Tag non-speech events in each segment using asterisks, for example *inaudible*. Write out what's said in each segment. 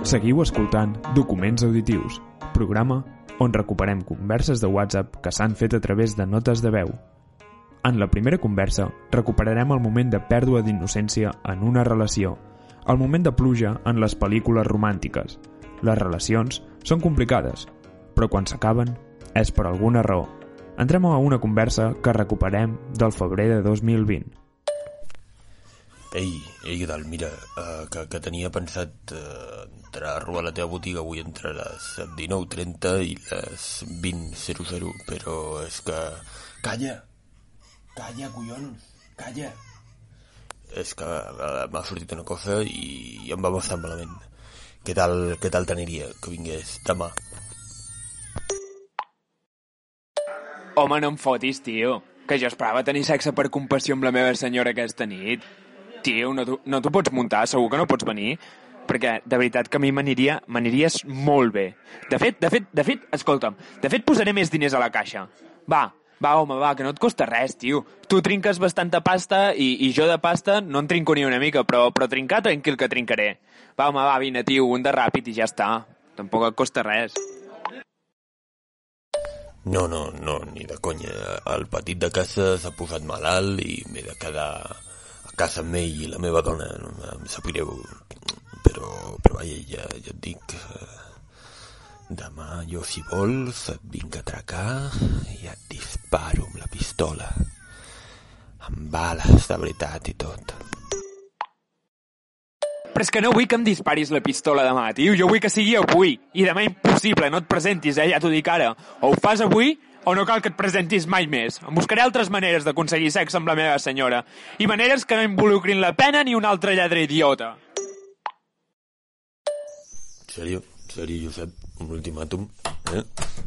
Seguiu escoltant Documents Auditius, programa on recuperem converses de WhatsApp que s'han fet a través de notes de veu. En la primera conversa recuperarem el moment de pèrdua d'innocència en una relació, el moment de pluja en les pel·lícules romàntiques. Les relacions són complicades, però quan s'acaben és per alguna raó. Entrem a una conversa que recuperem del febrer de 2020. Ei, ei, tal? Mira, uh, que, que tenia pensat uh, entrar a robar la teva botiga avui entre les 19.30 i les 20.00, però és que... Calla! Calla, collons! Calla! És que uh, m'ha sortit una cosa i em va bastant malament. Què tal, què tal t'aniria que vingués demà? Home, no em fotis, tio. Que jo esperava tenir sexe per compassió amb la meva senyora aquesta nit. Tio, no no t'ho pots muntar, segur que no pots venir. Perquè, de veritat, que a mi m'aniria m'aniries molt bé. De fet, de fet, de fet, escolta'm, de fet posaré més diners a la caixa. Va, va, home, va, que no et costa res, tio. Tu trinques bastanta pasta i, i jo de pasta no en trinco ni una mica, però, però trincar tranquil que trincaré. Va, home, va, vine, tio, un de ràpid i ja està. Tampoc et costa res. No, no, no, ni de conya. El petit de casa s'ha posat malalt i m'he de quedar a casa amb ell i la meva dona. No, em sap greu. Però, però vaja, ja, ja et dic... eh, Demà jo, si vols, et vinc a atracar i et disparo amb la pistola. Amb bales de veritat i tot. Però és que no vull que em disparis la pistola demà, tio. Jo vull que sigui avui. I demà impossible, no et presentis, eh? Ja t'ho dic ara. O ho fas avui o no cal que et presentis mai més. Em buscaré altres maneres d'aconseguir sexe amb la meva senyora. I maneres que no involucrin la pena ni un altre lladre idiota. Sèrio? Sèrio, Josep? Un ultimàtum? Eh?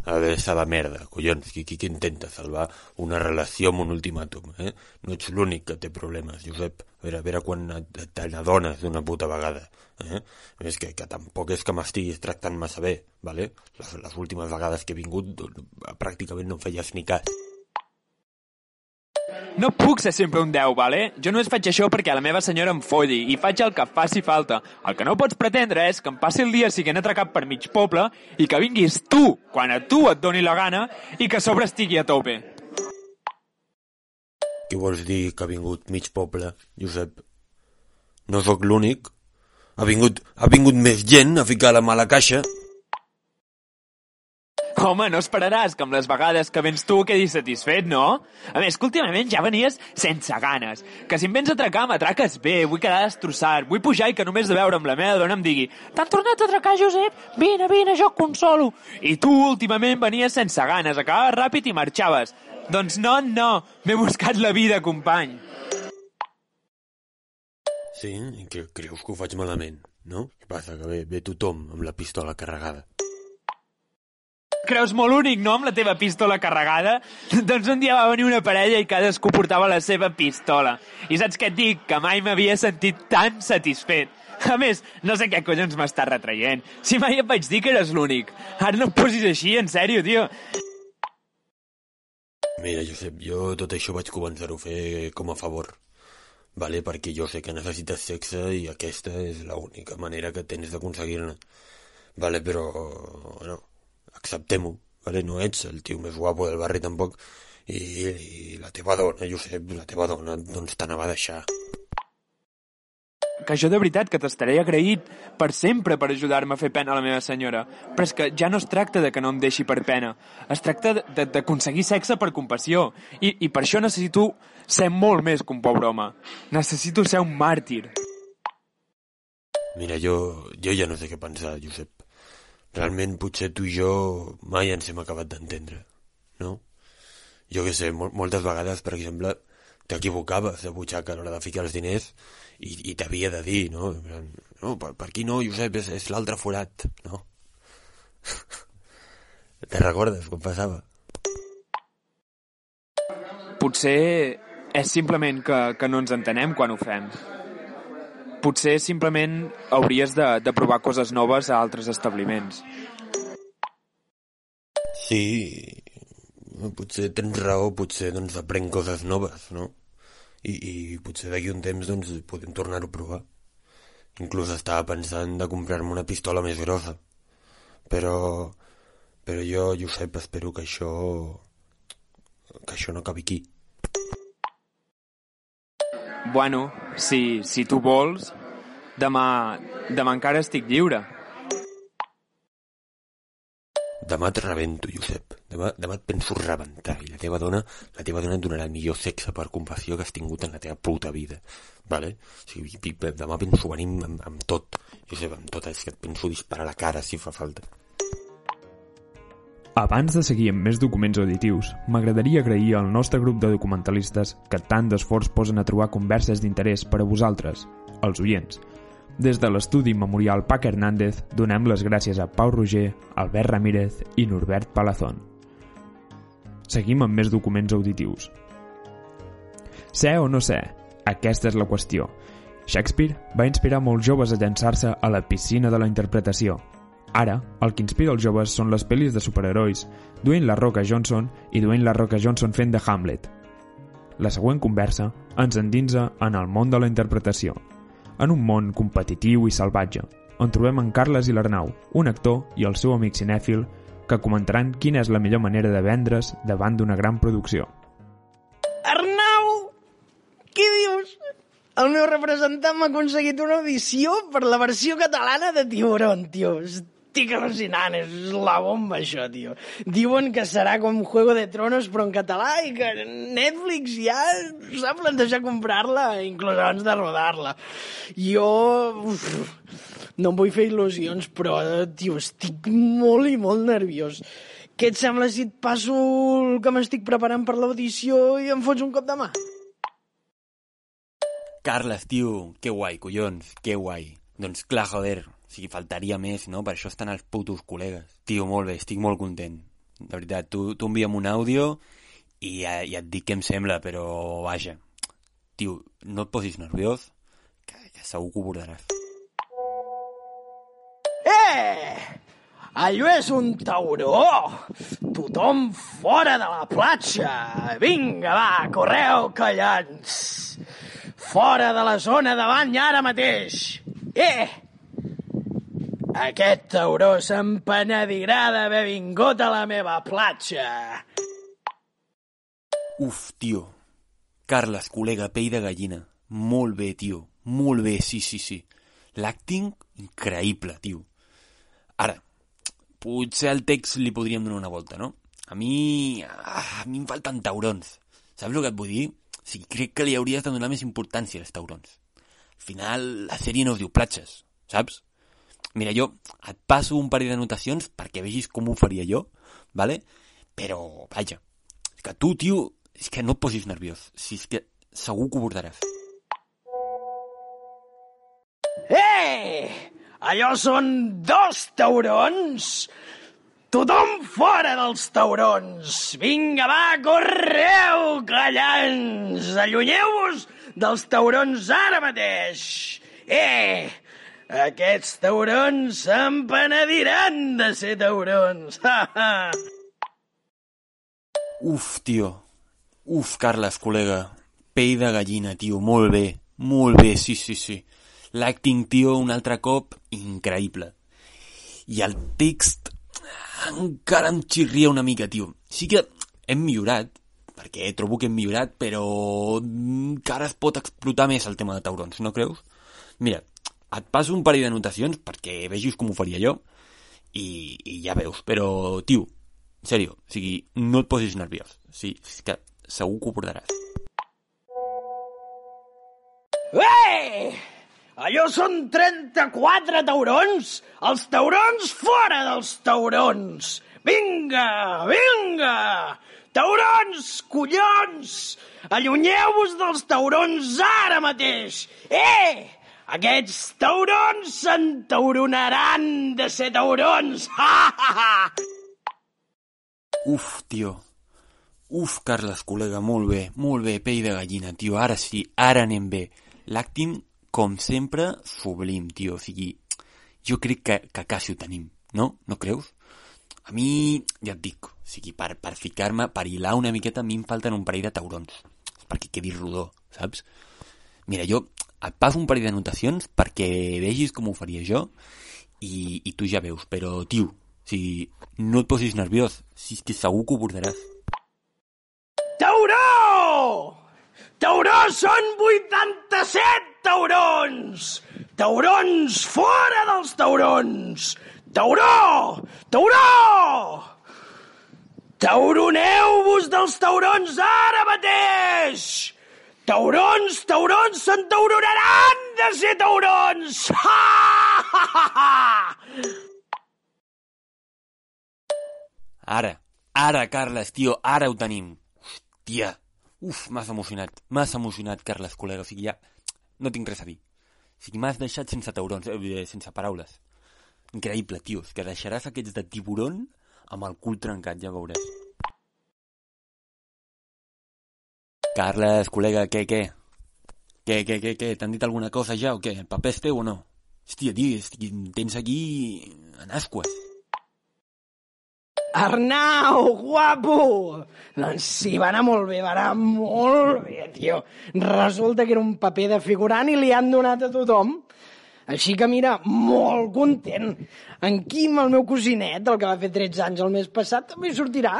A veure, de merda, collons. Qui, qui, qui intenta salvar una relació amb un ultimàtum, eh? No ets l'únic que té problemes, Josep. A veure, a veure quan te n'adones d'una puta vegada. Eh? És que, que tampoc és que m'estiguis tractant massa bé, vale? Les, les últimes vegades que he vingut doncs, pràcticament no em feies ni cas. No puc ser sempre un 10, vale? Jo només faig això perquè la meva senyora em folli i faig el que faci falta. El que no pots pretendre és que em passi el dia siguent atracat per mig poble i que vinguis tu, quan a tu et doni la gana, i que a sobre estigui a tope. Què vols dir que ha vingut mig poble, Josep? No sóc l'únic? Ha vingut, ha vingut més gent a ficar la mà a la caixa? Home, no esperaràs que amb les vegades que vens tu quedis satisfet, no? A més, que últimament ja venies sense ganes. Que si em vens a atracar, m'atraques bé, vull quedar destrossat, vull pujar i que només de veure amb la meva dona em digui «T'han tornat a atracar, Josep? Vine, vine, jo et consolo!» I tu últimament venies sense ganes, acabaves ràpid i marxaves. Doncs no, no, m'he buscat la vida, company. Sí? Que creus que ho faig malament, no? Què passa, que ve, ve tothom amb la pistola carregada? Creus molt únic, no, amb la teva pistola carregada? *laughs* doncs un dia va venir una parella i cadascú portava la seva pistola. I saps què et dic? Que mai m'havia sentit tan satisfet. A més, no sé què collons m'està retraient. Si mai et vaig dir que eres l'únic. Ara no em posis així, en sèrio, tio. Mira, Josep, jo tot això vaig començar-ho a fer com a favor. Vale? Perquè jo sé que necessites sexe i aquesta és l'única manera que tens d'aconseguir-ne. Vale, però... No, acceptem-ho. Vale? No ets el tio més guapo del barri tampoc. I, i la teva dona, Josep, la teva dona, doncs t'anava a deixar. Que jo de veritat que t'estaré agraït per sempre per ajudar-me a fer pena a la meva senyora. Però és que ja no es tracta de que no em deixi per pena. Es tracta d'aconseguir sexe per compassió. I, I per això necessito ser molt més que un pobre home. Necessito ser un màrtir. Mira, jo, jo ja no sé què pensar, Josep. Realment potser tu i jo mai ens hem acabat d'entendre, no? Jo què sé, mol moltes vegades, per exemple, t'equivocaves de butxaca a l'hora de ficar els diners i, i t'havia de dir, no? No, per, per aquí no, Josep, és, és l'altre forat, no? *laughs* Te recordes com passava? Potser és simplement que, que no ens entenem quan ho fem. Potser simplement hauries de, de provar coses noves a altres establiments. Sí, potser tens raó, potser doncs aprenc coses noves, no? I, i potser d'aquí un temps doncs podem tornar-ho a provar. Inclús estava pensant de comprar-me una pistola més grossa. Però... Però jo, Josep, espero que això... que això no acabi aquí. Bueno, si, si tu vols, demà, demà encara estic lliure. Demà et rebento, Josep. Demà, demà et penso rebentar i la teva dona, la teva dona et donarà el millor sexe per compassió que has tingut en la teva puta vida. Vale? O sigui, demà penso venir amb, amb tot. Josep, amb tot, és que et penso disparar la cara si fa falta. Abans de seguir amb més documents auditius, m'agradaria agrair al nostre grup de documentalistes que tant d'esforç posen a trobar converses d'interès per a vosaltres, els oients. Des de l'estudi memorial Pac Hernández donem les gràcies a Pau Roger, Albert Ramírez i Norbert Palazón. Seguim amb més documents auditius. Ser o no ser? Aquesta és la qüestió. Shakespeare va inspirar molts joves a llançar-se a la piscina de la interpretació. Ara, el que inspira els joves són les pel·lis de superherois, Dwayne La Roca Johnson i Dwayne La Roca Johnson fent de Hamlet. La següent conversa ens endinsa en el món de la interpretació, en un món competitiu i salvatge, on trobem en Carles i l'Arnau, un actor i el seu amic cinèfil, que comentaran quina és la millor manera de vendre's davant d'una gran producció. Arnau! Què dius? El meu representant m'ha aconseguit una audició per la versió catalana de Tiburón, tio. Estic al·lucinant, és la bomba, això, tio. Diuen que serà com Juego de Tronos, però en català, i que Netflix ja s'ha plantejat comprar-la, inclús abans de rodar-la. Jo... Uf, no em vull fer il·lusions, però, tio, estic molt i molt nerviós. Què et sembla si et passo el que m'estic preparant per l'audició i em fots un cop de mà? Carles, tio, que guai, collons, que guai. Doncs clar, joder, o sigui, faltaria més, no? Per això estan els putos col·legues. Tio, molt bé, estic molt content. De veritat, tu, tu envia'm un àudio i ja, ja et dic què em sembla, però vaja. Tio, no et posis nerviós, que, que segur que ho abordaràs. Eh! Allò és un tauró! Tothom fora de la platja! Vinga, va, correu, collons! Fora de la zona de bany ara mateix! Eh! Aquest tauró se'n penedirà d'haver vingut a la meva platja! Uf, tio. Carles, col·lega, pell de gallina. Molt bé, tio. Molt bé, sí, sí, sí. L'acting, increïble, tio. Ara, potser al text li podríem donar una volta, no? A mi... Ah, a mi em falten taurons. Saps el que et vull dir? O sigui, crec que li hauries de donar més importància als taurons. Al final, la sèrie no es diu platges, saps? Mira, jo et passo un parell d'anotacions perquè vegis com ho faria jo, vale? Però, vaja, és que tu, tio, és que no et posis nerviós. Si és que segur que ho abordaràs. Eh! Allò són dos taurons! Tothom fora dels taurons! Vinga, va, correu, callants! Allunyeu-vos dels taurons ara mateix! Eh! Aquests taurons se'n penediran de ser taurons! Uf, tio. Uf, Carles, col·lega. Pell de gallina, tio. Molt bé. Molt bé, sí, sí, sí. L'acting, tio, un altre cop, increïble. I el text encara em xirria una mica, tio. Sí que hem millorat, perquè trobo que hem millorat, però encara es pot explotar més el tema de taurons, no creus? Mira, et passo un parell d'anotacions perquè vegis com ho faria jo i, i ja veus, però, tio, en sèrio, o sigui, no et posis nerviós. Sí, és que segur que ho portaràs. Eh! Allò són 34 taurons! Els taurons fora dels taurons! Vinga, vinga! Taurons, collons! Allunyeu-vos dels taurons ara mateix! Eh! Aquests taurons s'entauronaran de ser taurons! Ha, ha, ha! Uf, tio. Uf, Carles, col·lega, molt bé, molt bé, pell de gallina, tio. Ara sí, ara anem bé. L'acting, com sempre, sublim, tio. O sigui, jo crec que, que quasi ho tenim, no? No creus? A mi, ja et dic, sigui, per, per ficar-me, per hilar una miqueta, a mi em falten un parell de taurons. Perquè quedi rodó, saps? Mira, jo et passo un parell d'anotacions perquè vegis com ho faria jo i, i tu ja veus, però, tio, sigui, no et posis nerviós, si és que segur que ho portaràs. Tauró! Tauró són 87 taurons! Taurons fora dels taurons! Tauró! Tauró! Tauroneu-vos dels taurons ara mateix! Taurons, taurons, s'entaururaran de ser taurons! Ha, ha, ha, ha! Ara, ara, Carles, tio, ara ho tenim. Hòstia, uf, m'has emocionat, m'has emocionat, Carles, col·lega, o sigui, ja no tinc res a dir. O sigui, m'has deixat sense taurons, eh, sense paraules. Increïble, tio, que deixaràs aquests de tiburon amb el cul trencat, ja veuràs. Carles, col·lega, què, què? Què, què, què, què? T'han dit alguna cosa ja o què? El paper és teu o no? Hòstia, tio, estic, tens aquí en ascues. Arnau, guapo! Doncs sí, va anar molt bé, va anar molt bé, tio. Resulta que era un paper de figurant i li han donat a tothom. Així que mira, molt content. En Quim, el meu cosinet, el que va fer 13 anys el mes passat, també sortirà.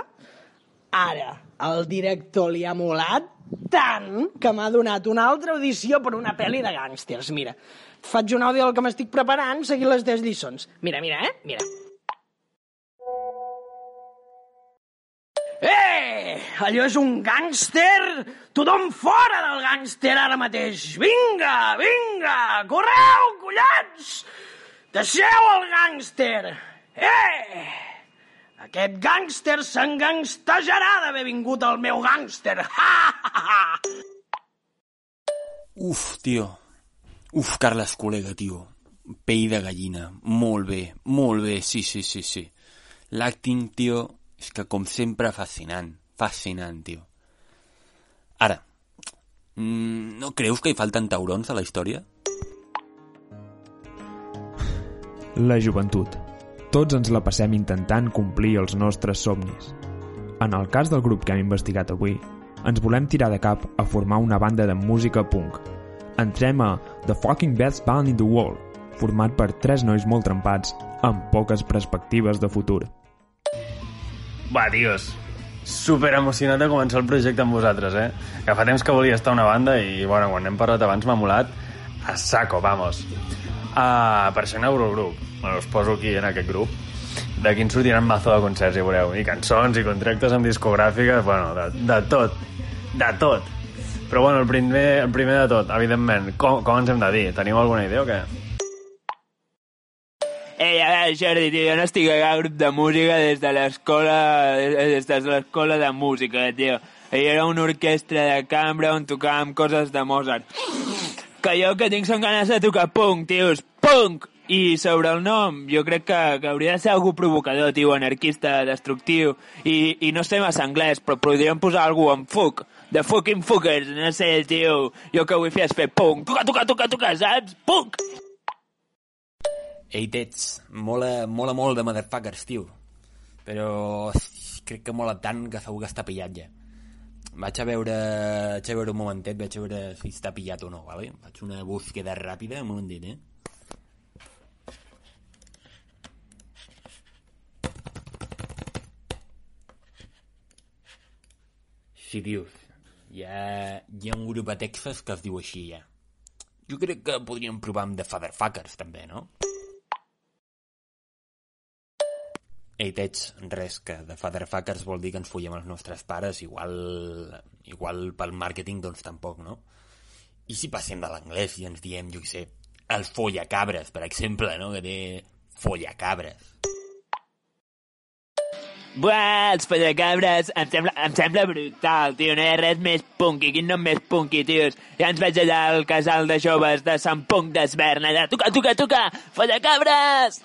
Ara, el director li ha molat tant que m'ha donat una altra audició per una pel·li de gàngsters. Mira, faig un àudio del que m'estic preparant, seguint les 10 lliçons. Mira, mira, eh? Mira. Allò és un gàngster! Tothom fora del gàngster ara mateix! Vinga, vinga! Correu, collons! Deixeu el gàngster! Eh! Aquest gàngster s'engangstejarà d'haver vingut al meu gàngster! *laughs* Uf, tio. Uf, Carles, col·lega, tio. Pell de gallina. Molt bé, molt bé, sí, sí, sí, sí. L'acting, tio, és que com sempre fascinant, fascinant, tio. Ara, mm, no creus que hi falten taurons a la història? La joventut. Tots ens la passem intentant complir els nostres somnis. En el cas del grup que hem investigat avui, ens volem tirar de cap a formar una banda de música punk. Entrem a The Fucking Best Band in the World, format per tres nois molt trempats amb poques perspectives de futur. Va, tios, super emocionat de començar el projecte amb vosaltres, eh? Que fa temps que volia estar una banda i, bueno, quan hem parlat abans m'ha molat a saco, vamos. Uh, per inauguro el grup. Bueno, us poso aquí en aquest grup. D'aquí en sortiran mazo de concerts, ja veureu. I cançons i contractes amb discogràfiques, bueno, de, de tot. De tot. Però bueno, el primer, el primer de tot, evidentment, com, com ens hem de dir? Teniu alguna idea o què? Veure, Jordi, tio, jo no estic a grup de música des de l'escola des de l'escola de música, tio. I era una orquestra de cambra on tocàvem coses de Mozart. Que jo que tinc són ganes de tocar punk, tios, punk! I sobre el nom, jo crec que, que hauria de ser algú provocador, tio, anarquista, destructiu, i, i no sé massa anglès, però podríem posar algú amb fuck, de fucking fuckers, no sé, tio, jo que vull fer és fer punk, tocar, tocar, tocar, tocar, saps? Punk! Ei, Tets, mola, mola molt de motherfuckers, tio. Però crec que mola tant que segur que està pillat ja. Vaig a veure, vaig a veure un momentet, vaig a veure si està pillat o no, vale? Faig una búsqueda ràpida, un momentet, eh? Sí, tios. Hi ha, hi ha un grup a Texas que es diu així, ja. Jo crec que podríem provar amb The Fatherfuckers, també, no? Ei, Tets, res, que de Fatherfuckers vol dir que ens follem els nostres pares, igual, igual pel màrqueting, doncs tampoc, no? I si passem de l'anglès i ens diem, jo què sé, els follacabres, per exemple, no? Que té follacabres. Buah, els follacabres, em sembla, em sembla brutal, tio, no hi ha res més punky, quin nom més punky, tios. Ja ens veig allà al casal de joves de Sant Punk d'Esvern, allà, toca, toca, toca, follacabres!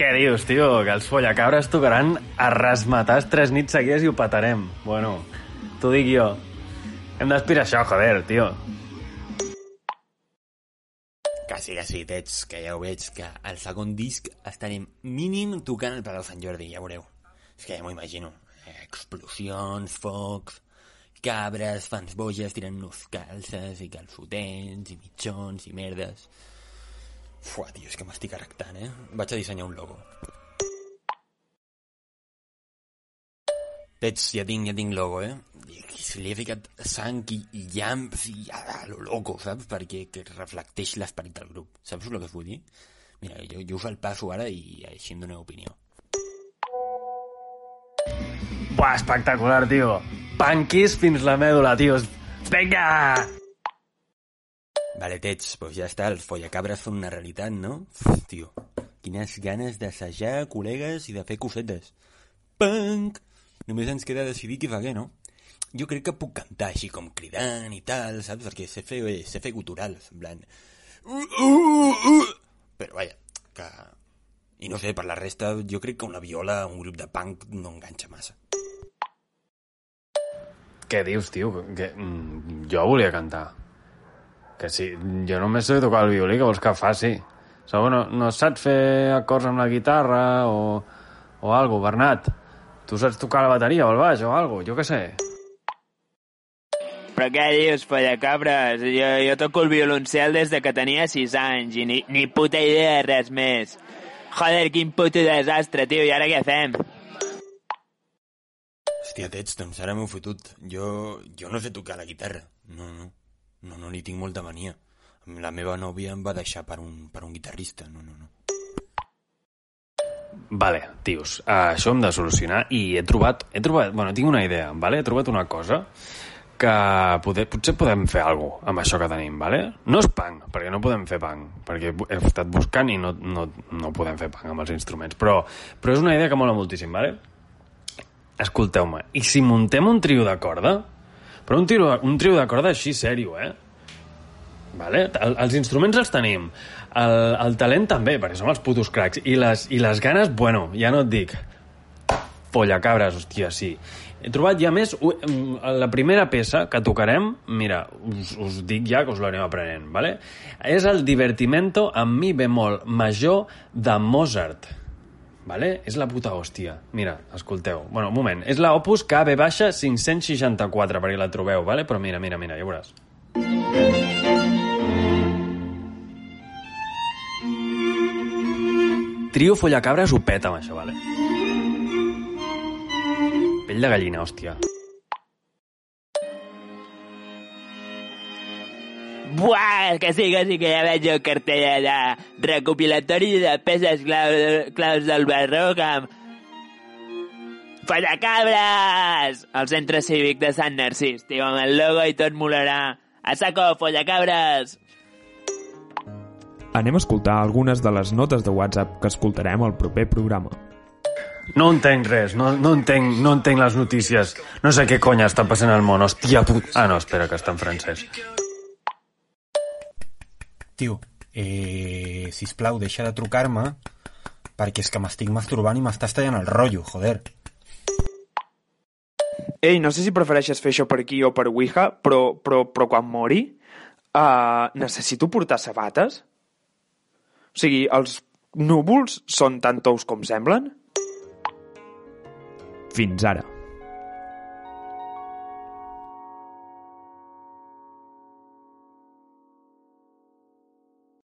Què dius, tio? Que els follacabres tocaran a rasmatars tres nits seguides i ho patarem. Bueno, t'ho dic jo. Hem d'aspirar això, joder, tio. Que sí, que sí, Tets, que ja ho veig, que al segon disc estarem mínim tocant el Palau Sant Jordi, ja veureu. És que ja m'ho imagino. Explosions, focs... cabres, fans boges, tirant-nos calces i calçotens i mitjons i merdes. Fua, tio, és que m'estic erectant, eh? Vaig a dissenyar un logo. Veig, ja tinc, ja tinc logo, eh? I li he ficat sang i, i llamps i a lo loco, saps? Perquè que reflecteix l'esperit del grup. Saps el que us vull dir? Mira, jo, jo us el passo ara i així em doneu opinió. Buah, espectacular, tio. Panquis fins la mèdula, tios. Vinga! Vale, Tets, doncs ja està, els follacabres són una realitat, no? Uf, tio, quines ganes d'assajar, col·legues, i de fer cosetes. Punk! Només ens queda decidir qui fa què, no? Jo crec que puc cantar així com cridant i tal, saps? Perquè sé fer, eh, sé fer guturals, en plan... Uh, uh, uh. Però vaja, que... I no sé, per la resta, jo crec que una viola, un grup de punk, no enganxa massa. Què dius, tio? Que, mm, jo volia cantar. Que sí, jo només sé tocar el violí, que vols que faci? Segur, no, no saps fer acords amb la guitarra o, o algo, Bernat? Tu saps tocar la bateria o el baix o algo, jo què sé. Però què dius, cabres? Jo, jo toco el violoncel des de que tenia 6 anys i ni, ni puta idea de res més. Joder, quin puto desastre, tio, i ara què fem? Hòstia, Tets, doncs ara m'ho fotut. Jo, jo no sé tocar la guitarra. No, no. No, no, li tinc molta mania. La meva nòvia em va deixar per un, per un guitarrista. No, no, no. Vale, tios, uh, això hem de solucionar i he trobat, he trobat, bueno, tinc una idea, vale? he trobat una cosa que poder, potser podem fer alguna cosa amb això que tenim, vale? No és punk, perquè no podem fer punk, perquè he estat buscant i no, no, no podem fer punk amb els instruments, però, però és una idea que mola moltíssim, vale? Escolteu-me, i si muntem un trio de corda? Però un trio, un trio de corda així sèrio, eh? Vale? El, els instruments els tenim, el, el talent també, perquè som els putos cracs, i les, i les ganes, bueno, ja no et dic. Pollacabres, hòstia, sí. He trobat ja més... La primera peça que tocarem, mira, us, us dic ja que us l'anem aprenent, ¿vale? és el Divertimento amb mi bemol major de Mozart. ¿Vale? És la puta hòstia. Mira, escolteu. Bueno, un moment. És la Opus KB baixa 564, perquè la trobeu, ¿vale? però mira, mira, mira, ja veuràs. Trio Follacabres ho peta amb això, vale? Pell de gallina, hòstia. Buah, que sí, que sí, que ja veig el cartell allà. Recopilatori de peces claus, claus del barroc amb... Follacabres! Al centre cívic de Sant Narcís, tio, amb el logo i tot molarà. A saco, Follacabres! Anem a escoltar algunes de les notes de WhatsApp que escoltarem al proper programa. No entenc res, no, no, entenc, no entenc les notícies. No sé què conya està passant al món, hòstia put... Ah, no, espera, que està en francès. Tio, eh, sisplau, deixa de trucar-me perquè és que m'estic masturbant i m'estàs tallant el rotllo, joder. Ei, no sé si prefereixes fer això per aquí o per Ouija, però, però, però quan mori uh, necessito portar sabates? O sigui, els núvols són tan tous com semblen? Fins ara.